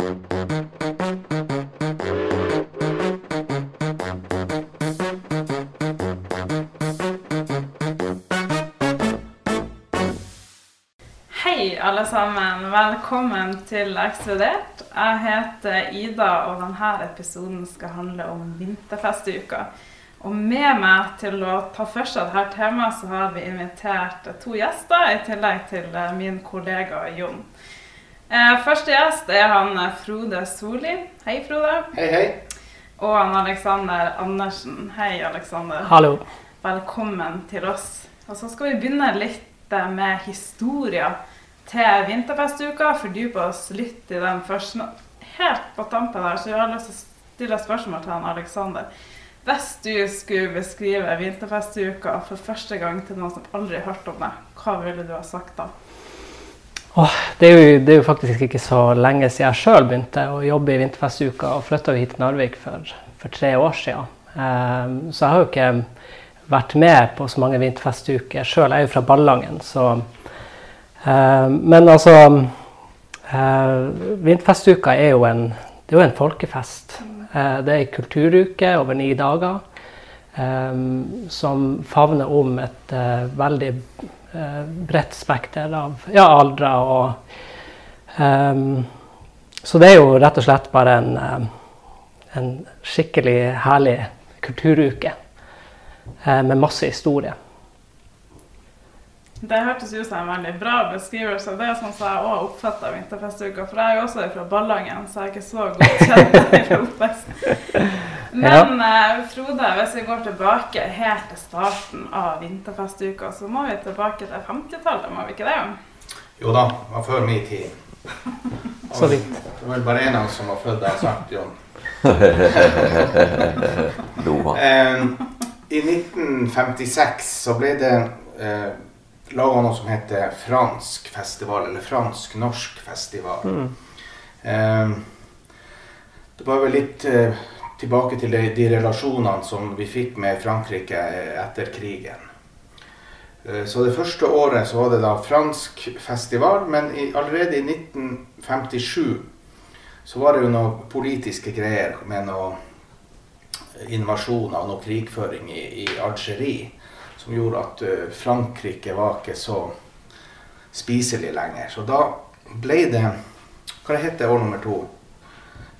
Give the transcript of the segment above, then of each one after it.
Hei, alle sammen. Velkommen til Ekstrudert. Jeg heter Ida, og denne episoden skal handle om vinterfestuka. Og med meg til å ta for seg dette temaet, så har vi invitert to gjester, i tillegg til eh, min kollega Jon. Eh, første gjest er han eh, Frode Solli. Hei, Frode. Hei, hei. Og han Alexander Andersen. Hei, Alexander. Hallo. Velkommen til oss. Og så skal vi begynne litt eh, med historia til vinterfestuka. Fordype oss litt i den først. Helt på tampen der, så jeg har lyst til å stille spørsmål til han Alexander. Hvis du skulle beskrive vinterfestuka for første gang til noen som aldri har hørt om det, hva ville du ha sagt da? Åh, det, er jo, det er jo faktisk ikke så lenge siden jeg sjøl begynte å jobbe i vinterfestuka og flytta hit til Narvik for, for tre år siden. Um, så jeg har jo ikke vært med på så mange vinterfestuker sjøl. Jeg er jo fra Ballangen, så um, Men altså eh, Vinterfestuka er jo en, det er jo en folkefest. Uh, det er en kulturuke over ni dager um, som favner om et uh, veldig bredt spekter av ja, aldre. Og, um, så det er jo rett og slett bare en, eh, en skikkelig herlig kulturuke eh, med masse historie. Det hørtes ut som en veldig bra beskrivelse. Det er sånn som jeg òg oppfatter vinterfestuka. For jeg er jo også fra Ballangen, så jeg er ikke så godt kjent fra oppvekst. Men eh, Frode, hvis vi går tilbake helt til starten av vinterfestuka, så må vi tilbake til 50-tallet, må vi ikke det? Jo da, det var før min tid. Så vidt. Det var vel bare en av oss som var født da, sagt. Eh, I 1956 så ble det eh, laga noe som heter fransk festival, eller fransk-norsk festival. Mm. Eh, det var vel litt eh, tilbake til de, de relasjonene som vi fikk med Frankrike etter krigen. Eh, Så det første året så var det da fransk festival, men i, allerede i 1957 så var det jo noen politiske greier med noen invasjoner og noe krigføring i, i Algerie som gjorde at eh, Frankrike var ikke så spiselig lenger. Så da ble det Hva det heter år nummer to?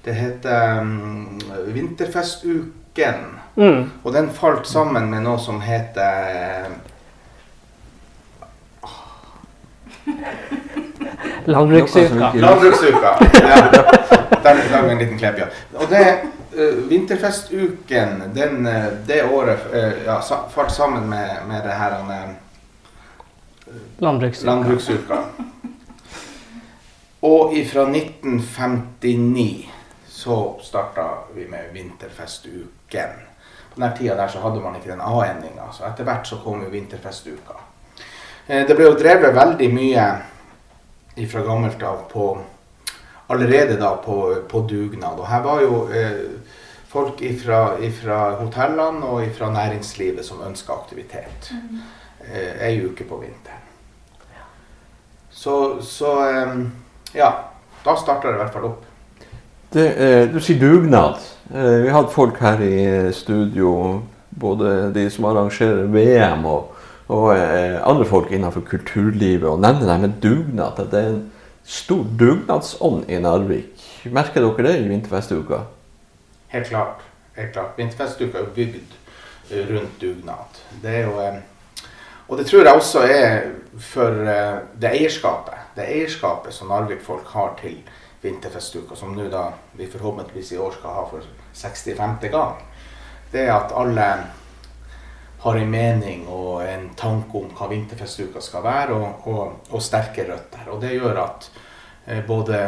Det heter um, Vinterfestuken. Mm. Og den falt sammen med noe som heter Landbruksuka. Landbruksuka. Ja. Der var en liten klepp, ja. Og det uh, Vinterfestuken den, uh, det året eh, ja, falt sammen med, med det her uh, Landbruksuka. landbruksuka. Og ifra 1959 så starta vi med Vinterfestuken. På den tida der så hadde man ikke den A-endinga, så etter hvert så kom jo Vinterfestuka. Eh, Det ble jo drevet veldig mye ifra gammelt av på Allerede da på, på dugnad. Og her var jo eh, folk ifra, hotellene og ifra næringslivet som ønska aktivitet. Eh, Ei uke på vinteren. Så, så eh, ja. Da starta det i hvert fall opp. Det, eh, du sier dugnad. Eh, vi hadde folk her i studio, både de som arrangerer VM og, og eh, andre folk innenfor kulturlivet, og nevner det med dugnad. At det er en stor dugnadsånd i Narvik. Merker dere det i vinterfestuka? Helt klart. helt klart. Vinterfestuka er bygd rundt dugnad. Det er jo, og det tror jeg også er for det eierskapet. Det eierskapet som Narvik-folk har til vinterfestuka, som nå da vi forhåpentligvis i år skal ha for 65. gang. Det er at alle har en mening og en tanke om hva vinterfestuka skal være, og, og, og sterke røtter. Og det gjør at eh, både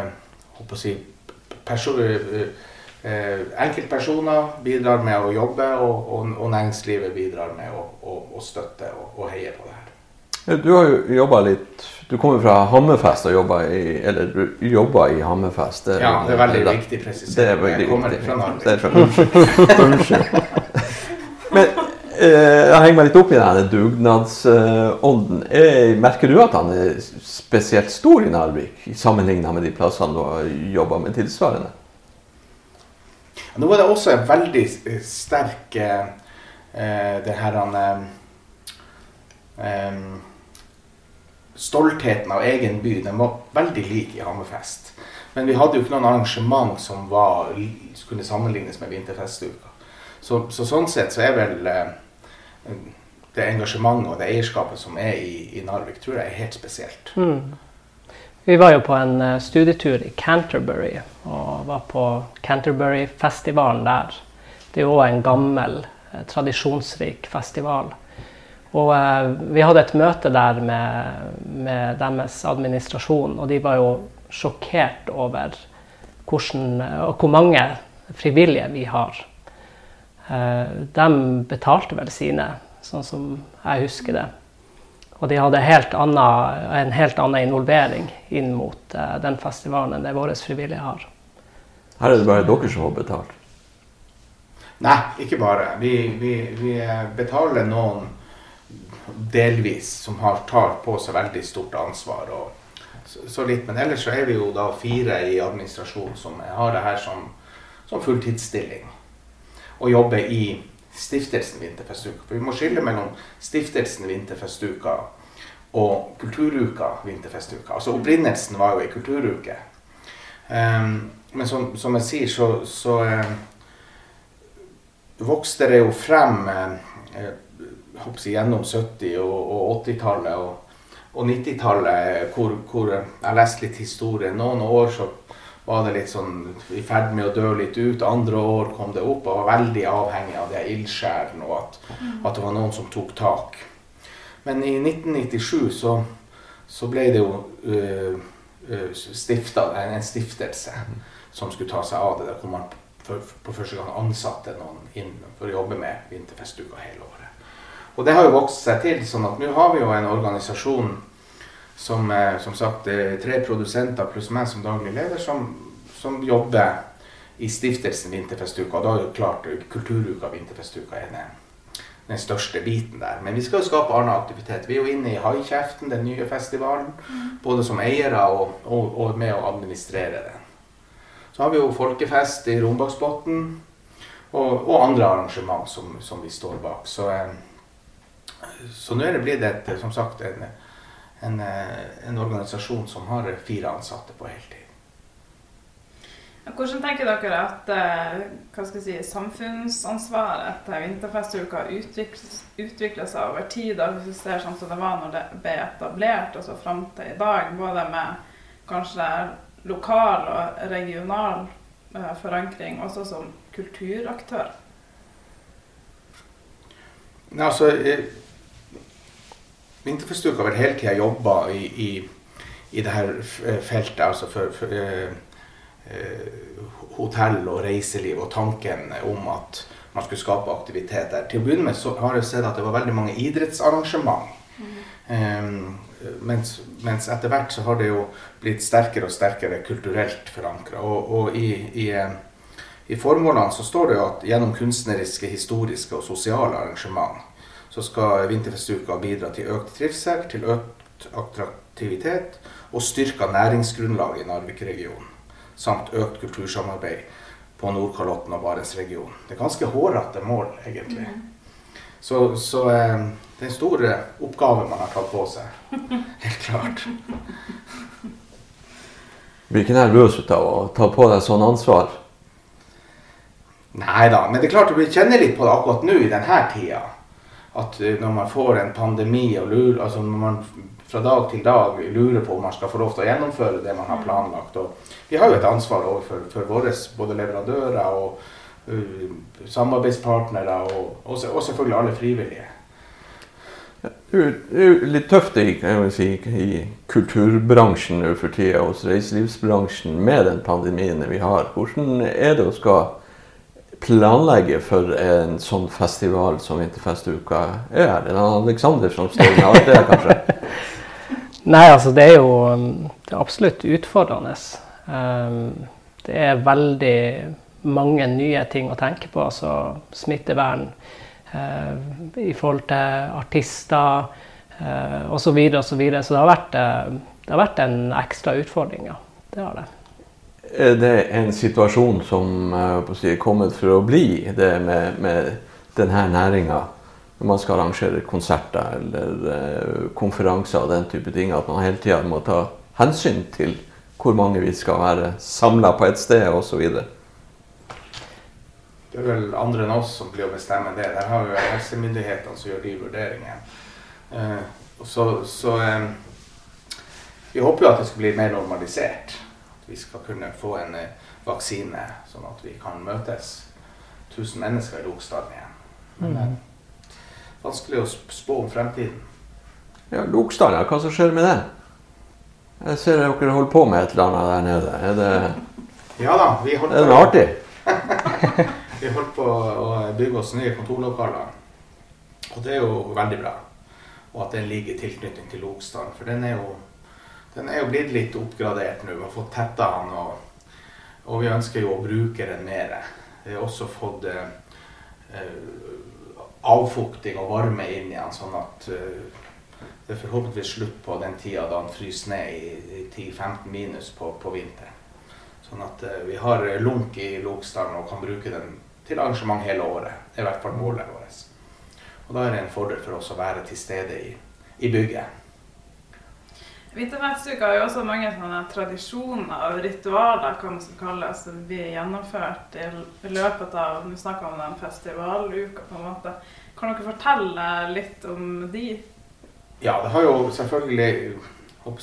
si, eh, eh, enkeltpersoner bidrar med å jobbe, og, og, næringslivet bidrar med å, støtte og heie på det her. Du har jo jobba litt Du kommer fra Hammerfest og jobber i Eller du jobba i Hammerfest. Det, Ja, det er veldig det- viktig presisering. Er Jeg kommer viktig. fra Narvik. Unnskyld. Men eh, jeg henger meg litt opp i denne dugnadsånden. Eh, merker du at han er spesielt stor i Narvik, sammenlignet med de plassene du har jobba med tilsvarende? Nå er det også en veldig sterk eh, eh, det her han eh, eh, Stoltheten av egen by den var veldig lik i Hammerfest. Men vi hadde jo ikke noen arrangement som var, kunne sammenlignes med Vinterfestuka. Så, så, sånn sett så er vel eh, det engasjementet og det eierskapet som er i, i Narvik, tror jeg er helt spesielt. Mm. Vi var jo på en uh, studietur i Canterbury og var på Canterbury-festivalen der. Det er jo òg en gammel, uh, tradisjonsrik festival. Og eh, vi hadde et møte der med, med, deres administrasjon, og de var jo sjokkert over hvordan, og hvor mange frivillige vi har. de betalte vel sine, sånn som jeg husker det. Og de hadde helt annet, en helt annen involvering inn mot eh, den festivalen enn det våre frivillige har. Her er det bare dere som har betalt? Nei, ikke bare. Vi, vi, vi betaler noen delvis som har, tar på seg veldig stort ansvar. Og, så, så, litt, Men ellers så er vi jo da fire i administrasjonen som har det her som, som fulltidsstilling. Og jobber i Stiftelsen Vinterfestuka. For vi må skille mellom Stiftelsen Vinterfestuka og Kulturuka Vinterfestuka. Altså Opprinnelsen var jo ei kulturuke. Um, men som, som, jeg sier, så, så um, vokste det jo frem uh, gjennom 70- og, og 80-tallet og, og 90-tallet, hvor, hvor, jeg leste litt historie. Noen år så var det litt sånn i ferd med å dø litt ut. Andre år kom det opp og var veldig avhengig av det ildsjelen og at, mm. at, det var noen som tok tak. Men i 1997 så, så ble det jo uh, uh, stifta en, stiftelse som skulle ta seg av det. Der hvor man for, for første gang ansatte noen inn for å jobbe med vinterfestuka hele året. Og det har jo vokst seg til, sånn at nå har vi jo en organisasjon som, eh, som sagt tre produsenter pluss meg som daglig leder, som, som jobber i stiftelsen Vinterfestuka. Og da er jo klart Kulturuka Vinterfestuka er den, den største biten der. Men vi skal jo skape annen aktivitet. Vi er jo inne i Haikjeften, den nye festivalen. Mm. Både som eiere og, og, og, med å administrere den. Så har vi jo folkefest i Rombaksbotn. Og, og, andre arrangement som, som vi står bak. Så, eh, så nå er det blitt et, som sagt en en, eh, en, organisasjon som har fire ansatte på heltid. Hvordan tenker dere at eh, si, samfunnsansvaret til Vinterfestuka utvikler seg over tid? Da, hvis vi ser sånn som det var når det ble etablert, og så fram til i dag, både med kanskje lokal og regional eh, forankring, også som kulturaktør? Altså, Vinterfestuka har vel hele tida jobba i, i, i, det her feltet, altså for, for uh, hotell og reiseliv og tanken om at man skulle skape aktivitet der. Til å begynne med så har jeg sett at det var veldig mange idrettsarrangement. Mm. Um, mens, mens, etter hvert så har det jo blitt sterkere og sterkere kulturelt forankra. Og, og i, i, i, formålene så står det jo at gjennom kunstneriske, historiske og sosiale arrangement så skal Vinterfestuka bidra til økt trivsel, til økt attraktivitet og styrka næringsgrunnlag i Narvik-regionen. Samt økt kultursamarbeid på Nordkalotten og Barentsregionen. Det er ganske hårete mål, egentlig. Mm. Så, så eh, det er en stor eh, oppgave man har tatt på seg. Helt klart. Blir ikke nervøs av å ta på deg sånn ansvar? Nei da, men det er klart du kjenner litt på det akkurat nå i denne tida at når man får en pandemi og lurer, altså når man fra dag til dag lurer på om man skal få lov til å gjennomføre det man har mm. planlagt. Og vi har jo et ansvar overfor for våre både leverandører og uh, samarbeidspartnere, og, og, og, selvfølgelig alle frivillige. Det er litt tøft i, si, i kulturbransjen nå for tida, hos reiselivsbransjen, med den pandemien vi har. Hvordan er det å skal planlegge for en sånn festival som Vinterfestuka er? Det er Aleksander som står med alt det, kanskje? Nei, altså det er jo um, det er absolutt utfordrende. Um, det er veldig mange nye ting å tenke på. altså Smittevern, eh, i forhold til artister eh, osv. Så, og så, videre. så det har, vært, eh, det har vært en ekstra utfordring, ja. Det har det. Er det en situasjon som eh, er kommet for å bli, det med, med denne næringa? Når man skal arrangere konserter eller eh, konferanser og den type ting, at man hele tida må ta hensyn til hvor mange vi skal være samla på et sted osv. Det er vel andre enn oss som blir å bestemme det. Der har vi helsemyndighetene som gjør de vurderingene. Eh, så, så eh, vi håper jo at det skal bli mer normalisert. At vi skal kunne få en eh, vaksine, sånn at vi kan møtes 1000 mennesker i Lokstaden igjen. Men. Eh, vanskelig å spå om fremtiden. Ja, Lokstaden, hva som skjer med det? Jeg ser dere holder på med et eller annet der nede. Er det, ja da, vi holder er det noe artig? vi holder på å bygge oss nye kontorlokaler. Og det er jo veldig bra. Og at den ligger i tilknytning til Lokstaden. For den er jo, den er jo blitt litt oppgradert nå. Vi har fått tetta den, og, og, vi ønsker jo å bruke den mer. Vi har også fått eh, avfukting og varme inn i den, sånn at eh, det er forhåpentligvis slutt på den tida da den fryser ned i, 10-15 minus på, på vinteren. Sånn at eh, vi har lunk i Lokstaden og kan bruke den til arrangement hele året. Det er i hvert fall målet vårt. Og da er det en fordel for oss å være til stede i, i bygget. Vinterfestuka har jo også mange sånne tradisjoner og ritualer hva man kalle det, som blir gjennomført i løpet av Nå snakker vi om den festivaluka. på en måte. Kan dere fortelle litt om de? Ja, det har jo selvfølgelig håper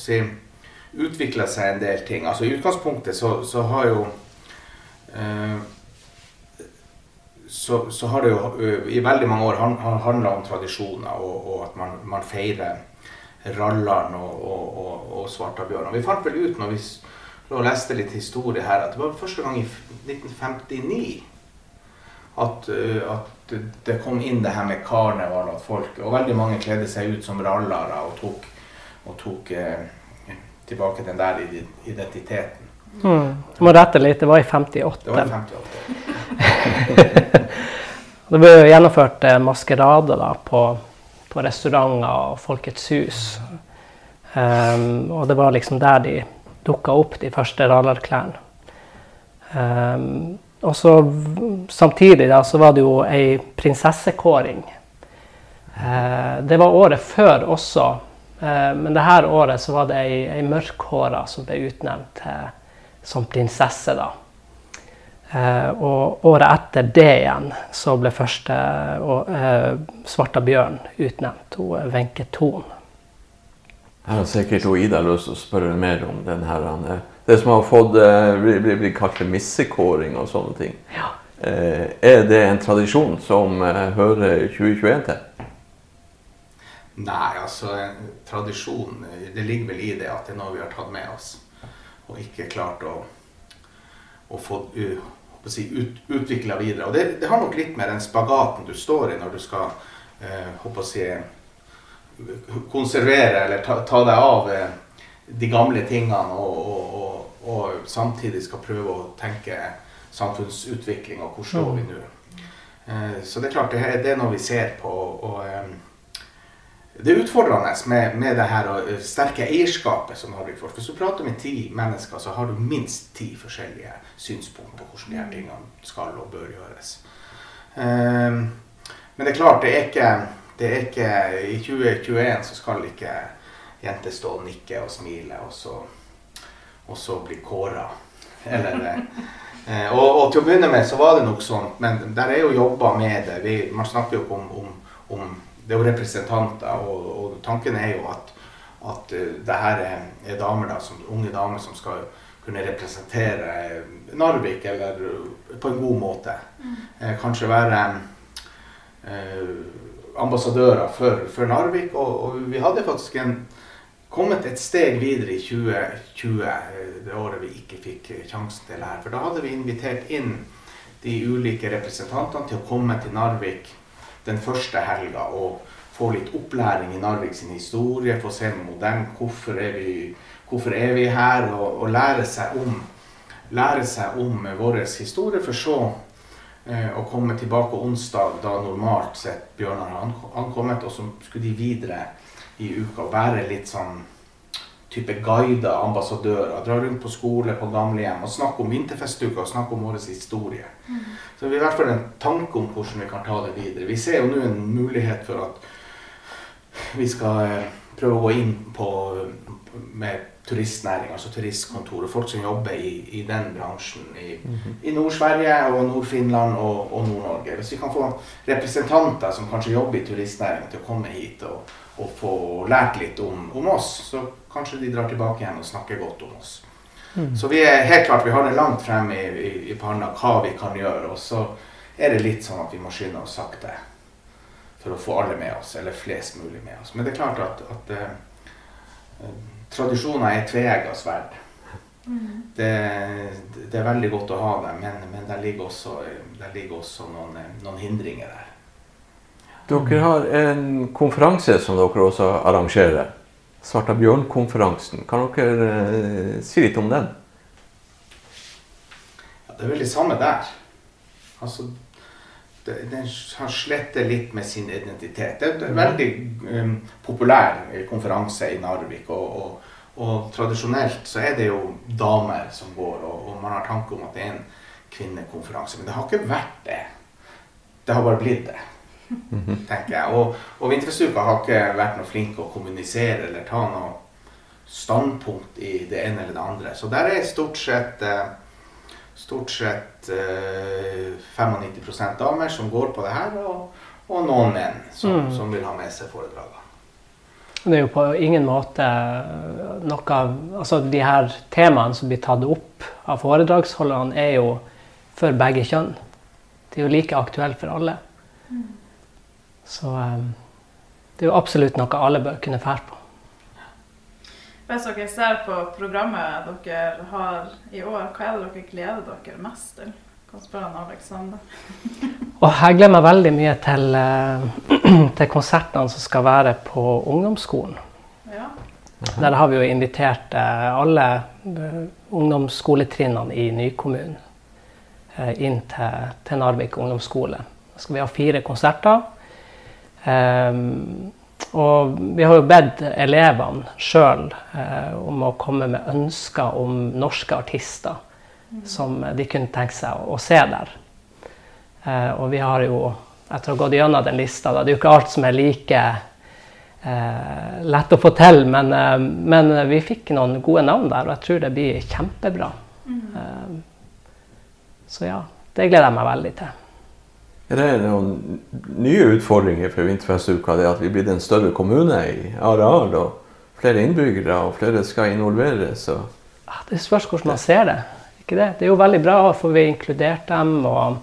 utvikla seg en del ting. Altså I utgangspunktet så, så har jo eh, så, så, har det jo uh, i veldig mange år handla om tradisjoner, og, og at man, man, feirer Rallan og, og, og, og Svartabjørn. Vi fant vel ut når vi leste litt historie her, at det var første gang i 1959 at, uh, at det kom inn det her med karneval at folk Og veldig mange kledde seg ut som rallere og tok, og tok eh, tilbake den der identiteten. Mm. Må rette litt. Det var i 58. Det var i 58. det ble gjennomført eh, maskerade da, på, på, restauranter og Folkets hus. Um, og det var liksom der de dukka opp, de første rallarklærne. Um, og så samtidig da, så var det jo ei prinsessekåring. Uh, det var året før også, uh, men det her året så var det ei, ei mørkhåra som ble utnevnt uh, som prinsesse. da. Eh, og året etter det igjen så ble første og, eh, Svarta bjørn utnevnt, hun Wenche Thon. Jeg har sikkert Ida lyst til å spørre mer om den her. Eh, det som har fått eh, bli, bli kalt missekåring og sånne ting. Ja. Eh, er det en tradisjon som hører 2021 til? Nei, altså tradisjon Det ligger vel i det at det er noe vi har tatt med oss. Og ikke klart å, å få uh, si, ut, utvikla videre. Og det, det, har nok litt med den spagaten du står i når du skal eh, håper å si, konservere eller ta, ta deg av eh, de gamle tingene og, og, og, og, samtidig skal prøve å tenke samfunnsutvikling og hvor står vi nå. Eh, så det er klart, det det er noe vi ser på. og eh, det er utfordrende med, med det her og sterke eierskapet som Narvik får. Hvis du prater med ti mennesker, så har du minst ti forskjellige synspunkter på hvordan de her tingene skal og bør gjøres. Um, men det er klart, det er ikke, det er ikke I 2021 så skal ikke jenter stå og nikke og smile, og så, og så bli kåra. Eller eh, og, og, til å begynne med så var det nok sånn, men der er jo jobba med det. Vi, man snakker jo om, om, om, Det er jo representanter, og, og tanken er jo at, at uh, det her er, er damer da, som, unge damer som skal kunne representere Narvik eller på en god måte. Mm. Eh, kanskje være eh, ambassadører for, for Narvik. Og, og, vi hadde faktisk en kommet et steg videre i 2020, eh, det året vi ikke fikk eh, sjansen til her. For da hadde vi invitert inn de ulike representantene til å komme til Narvik den første helga og få litt opplæring i Narvik sin historie, få se med dem hvorfor er vi, hvorfor er vi her, og, og, lære seg om lære seg om vår historie, for så eh, å komme tilbake onsdag, da normalt sett Bjørnar har ankommet. Og så skulle de videre i uka og være litt sånn type guider, ambassadører. Dra rundt på skole, på gamlehjem og snakke om vinterfestuka og snakke om vår historie. Så vi har i hvert fall en tanke om hvordan vi kan ta det videre. Vi ser jo nå en mulighet for at vi skal eh, prøve å gå inn på med turistnæring, altså turistkontor, og folk som jobber i, i den bransjen i, i Nord-Sverige og Nord-Finland og, og Nord-Norge. Hvis vi kan få representanter som kanskje jobber i turistnæringen til å komme hit og, og få lært litt om, om oss, så kanskje de drar tilbake igjen og snakker godt om oss. Så vi er helt klart, vi har det langt frem i, i, i panna hva vi kan gjøre. Og så er det litt sånn at vi må skynde oss sakte for å få alle med oss, eller flest mulig med oss. Men det er klart at, at eh, eh, tradisjoner er tveegga sverd. Det, det er veldig godt å ha dem, men, men der ligger også, der ligger også noen, eh, noen hindringer der. Dere har en konferanse som dere også arrangerer. Svarta bjørn-konferansen. Kan dere eh, si litt om den? Ja, det er vel det samme der. Altså, den har slettet litt med sin identitet. Det er en veldig um, populær konferanse i Narvik. Og, og, og tradisjonelt så er det jo damer som går, og, og man har tanke om at det er en kvinnekonferanse. Men det har ikke vært det. Det har bare blitt det, tenker jeg. Og, og Vinterfestuka har ikke vært noe flink å kommunisere eller ta noe standpunkt i det ene eller det andre. Så der er stort sett eh, stort sett eh, 95% damer som går på det her, og, og noen menn som, Mm. som vil ha med seg foredragene. Det er jo på ingen måte noe av Altså de her temaene som blir tatt opp av foredragsholderne, er jo for begge kjønn. Det er jo like aktuelt for alle. Så um, det er jo absolutt noe alle bør kunne fære på. Hvis dere ser på programmet dere har i år, hva er det dere gleder dere mest til? Kan spørre han Alexander. Og jeg gleder meg veldig mye til, eh, til konsertene som skal være på ungdomsskolen. Ja. Der har vi jo invitert eh, alle eh, ungdomsskoletrinnene i nykommunen eh, inn til, til Narvik ungdomsskole. Da skal vi ha fire konserter. Ehm, og vi har jo bedt elevene sjøl eh, om å komme med ønsker om norske artister som de kunne tenke seg å, se der. Eh, og vi har jo, etter å ha gått gjennom den lista, det er jo ikke alt som er like eh, lett å få til, men, eh, men vi fikk noen gode navn der, og jeg tror det blir kjempebra. Eh, så ja, det gleder jeg meg veldig til. Er det noen nye utfordringer for Vinterfestuka? Det at vi blir en større kommune i areal, og flere innbyggere, og flere skal involveres? Og Ja, Det spørs hvordan man ser det. Ikke det? det er jo veldig bra, for vi har inkludert dem. Og,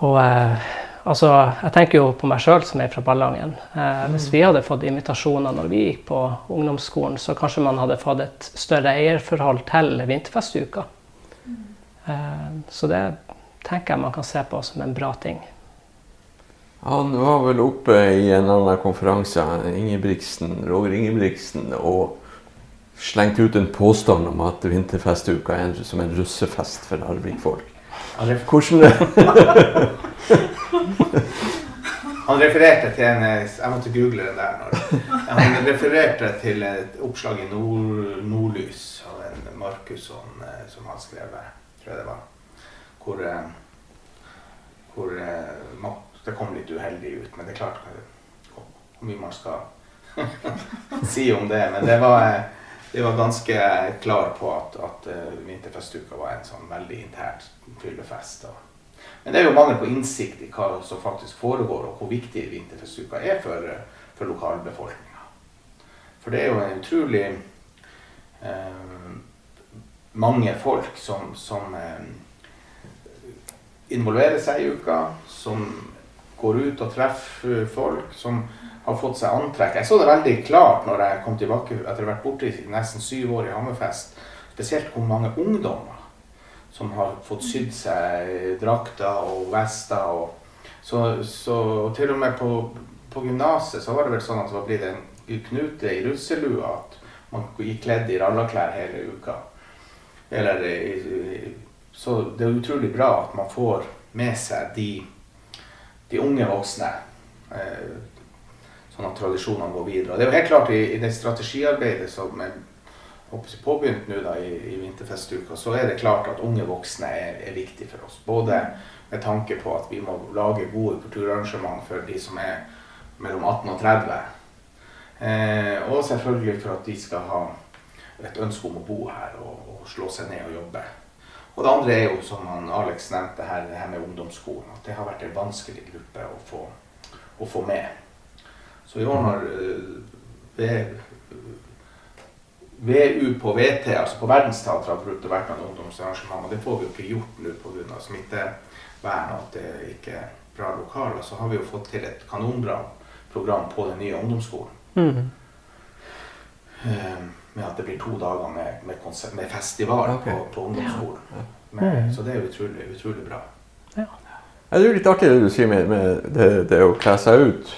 og eh, altså, jeg tenker jo på meg sjøl som er fra Ballangen. Eh, hvis vi hadde fått invitasjoner når vi gikk på ungdomsskolen, så kanskje man hadde fått et større eierforhold til vinterfestuka. Eh, så det tenker jeg man kan se på som en bra ting. han var vel oppe i en annen konferanse, Ingebrigtsen, Roger Ingebrigtsen, og slengte ut en påstand om at Vinterfestuka er en, som en russefest for Narvik-folk. Hvordan han refererte til en Jeg måtte google den der. Når, han refererte til et oppslag i Nord, Nordlys av en Markusson eh, som han skrev. tror jeg det var. Hvor, eh, hvor eh, Det kom litt uheldig ut, men det er klart eh, hvor mye man skal si om det. Men det var, det var ganske klar på at, at Vinterfestuka var en sånn veldig intern fyllefest. Men det er jo mangel på innsikt i hva som faktisk foregår, og hvor viktig Vinterfestuka er for, for lokalbefolkninga. For det er jo en utrolig eh, mange folk som, som eh, involverer seg i uka, som går ut og treffer folk, som har fått seg antrekk. Jeg så det veldig klart når jeg kom tilbake etter å ha vært borte i nesten syv år i Hammerfest. Spesielt hvor mange ungdommer som har fått sydd seg drakter og vester. Og, så, så til og med på, på gymnaset så var det vel sånn at det var blitt en knute i russelua. At man gikk kledd i rallaklær hele uka. Eller, i- i- så det er utrolig bra at man får med seg de, de unge voksne. Eh, sånn at tradisjonene går videre. Og det er jo helt klart i, i det strategiarbeidet som er påbegynt nå da i, i vinterfestuka, så er det klart at unge voksne er, er viktig for oss. Både med tanke på at vi må lage gode kulturarrangement for de som er mellom 18 og 30. Eh, og selvfølgelig for at de skal ha et ønske om å bo her og, og, slå seg ned og jobbe. Og det andre er jo, som han Alex nevnte her, det her med ungdomsskolen. At det har vært en vanskelig gruppe å få, å få med. Så i år når uh, VU på VT, altså på Verdensteatret, har brukt å være ungdomsarrangement, og Det får vi jo ikke gjort nå pga. smittevern og at det ikke er bra lokaler. Så har vi jo fått til et kanonbra program på den nye ungdomsskolen. Mm. Um, med at det blir to dager med, med, konsert, med festival okay. på, på, ungdomsskolen. Ja. Men. Så det er utrolig, utrolig bra. Ja. Det er litt artig det du sier med, med det, det, å kle seg ut.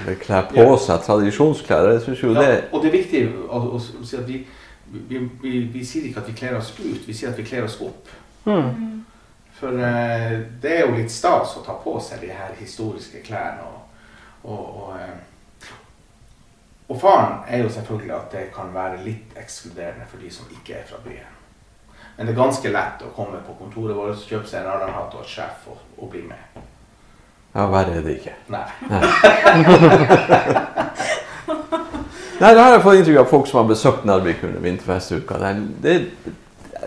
Eller kle på ja. seg tradisjonsklær. Jeg synes jo ja, det Og det er viktig å, å, å si at vi, vi, vi, vi, sier ikke at vi kler oss ut, vi sier at vi kler oss opp. Mm. For uh, det er jo litt stas å ta på seg de her historiske klærne. og, og, og uh, og faren er jo selvfølgelig at det kan være litt ekskluderende for de som ikke er fra byen. Men det er ganske lett å komme på kontoret vårt, kjøpe seg en rarhatt og et sjef og, og, bli med. Ja, verre er det ikke. Nei. Nei. Nei, det har jeg fått inntrykk av folk som har besøkt Narvik under vinterfestuka. Det,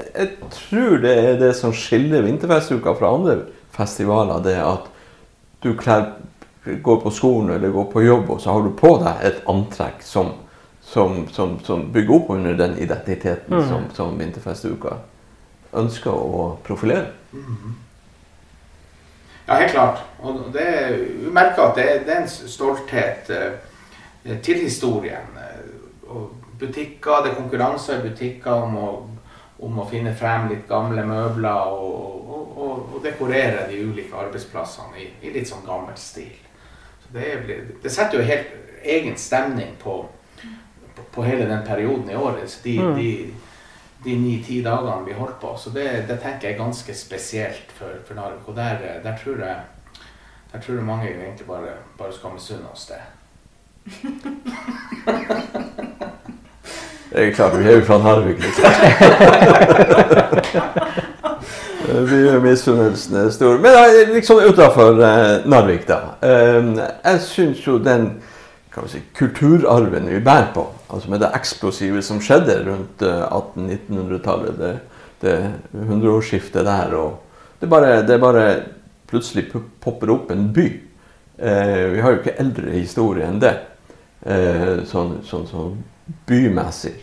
jeg tror det er det som skiller vinterfestuka fra andre festivaler. Det at du kler går på skolen eller går på jobb, og så har du på deg et antrekk som, som, som, som bygger opp under den identiteten mm. som, som Vinterfestuka ønsker å profilere. Mm. Ja, helt klart. Og det, vi merker at det, det er en stolthet eh, til historien. Uh, og butikker, Det er konkurranser i butikker om å, om å finne frem litt gamle møbler og, og, og, og dekorere de ulike arbeidsplassene i, i litt sånn gammel stil det, det, setter jo helt egen stemning på, på, på, hele den perioden i året. De, mm. de, de ni-ti dagene vi holdt på. Så det, det, tenker jeg er ganske spesielt for, for Narvik. Og der, der, tror jeg, der tror jeg mange egentlig bare, bare skal misunne oss det. det er klart, vi er jo fra Narvik, liksom. Mye misunnelsen er stor. Men liksom utafor eh, Narvik, da. Eh, jeg syns jo den si, kulturarven vi bærer på, altså med det eksplosive som skjedde rundt eh, 1800-1900-tallet, det, det hundreårsskiftet der og det bare, det bare plutselig popper opp en by. Eh, vi har jo ikke eldre historie enn det, eh, sånn, sånn, sånn bymessig.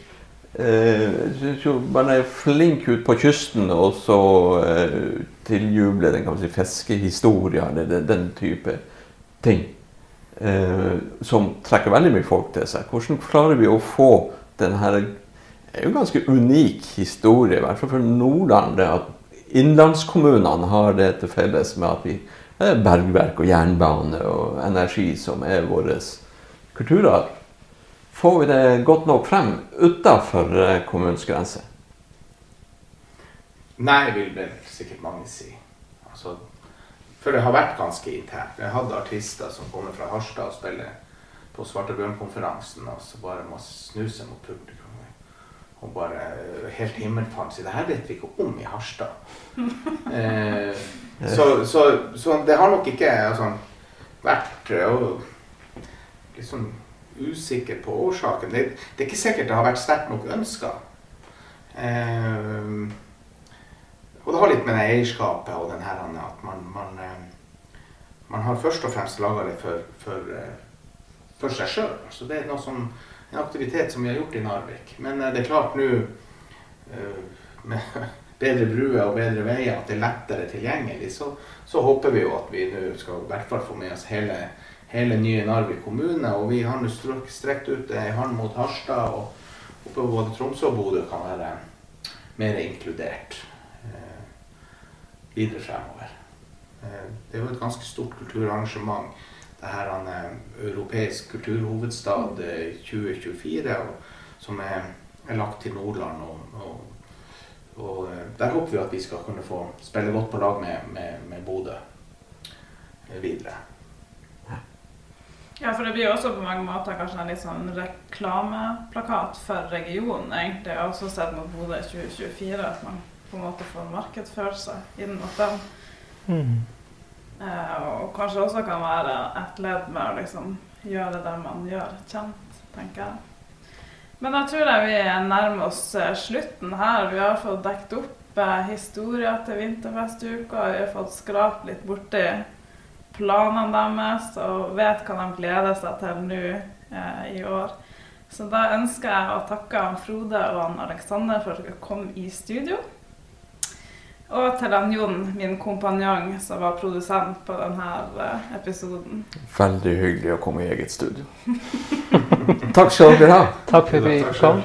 Eh, man er flink ut på kysten og så eh, tiljuble den kan si, fiskehistorien eller den, den, type ting. Eh, som trekker veldig mye folk til seg. Hvordan klarer vi å få den her er jo ganske unik historie, i hvert fall for Nordland. det at Innlandskommunene har det til felles med at vi er bergverk og jernbane og energi som er vår kulturarv. Får vi det godt nok frem utafor eh, kommunens grense? Nei, vil vel sikkert mange si. Altså, for det har vært ganske internt. Jeg hadde artister som kommer fra Harstad og spiller på Svartebjørnkonferansen, og så bare må snuse mot publikum. Og bare helt himmelfant si Det her vet vi ikke om i Harstad. eh, så, så, så, det har nok ikke altså, vært og, liksom usikker på årsaken. Det, det, er ikke sikkert det har vært sterkt nok ønska. Eh, og det har litt med det eierskapet og den her at man, man, eh, man har først og fremst laga det for, for, eh, for seg sjøl. Altså det er noe som, en aktivitet som vi har gjort i Narvik. Men eh, det er klart nå med bedre bruer og bedre veier, at det er lettere tilgjengelig, så, så håper vi jo at vi nå skal i hvert fall få med oss hele hele nye Narvik kommune. Og vi har nå strekt ut ei hånd mot Harstad, og oppe både Tromsø og Bodø kan være mer inkludert eh, videre fremover. Eh, det er jo et ganske stort kulturarrangement. Det her er en eh, europeisk kulturhovedstad 2024, eh, og, som er, er, lagt til Nordland og, og Og eh, der håper vi at vi skal kunne få spille godt på lag med, med, med Bodø videre. Ja, for det blir jo også på mange måter kanskje en litt sånn reklameplakat for regionen, egentlig. Også sett mot Bodø 2024 at man på en måte får markedsføre seg inn mot den. Mm. Eh, og kanskje også kan være et ledd med å liksom gjøre det man gjør, kjent, tenker jeg. Men jeg tror jeg vi nærmer oss eh, slutten her. Vi har fått dekket opp eh, historier til vinterfestuka. Vi har fått skrapt litt borti planene deres og vet hva de gleder seg til nå eh, i år. Så da ønsker jeg å takke Frode og han Aleksander for at dere kom i studio. Og til han Jon, min kompanjong, som var produsent på denne eh, episoden. Veldig hyggelig å komme i eget studio. Takk skal dere ha. Takk for at vi kom.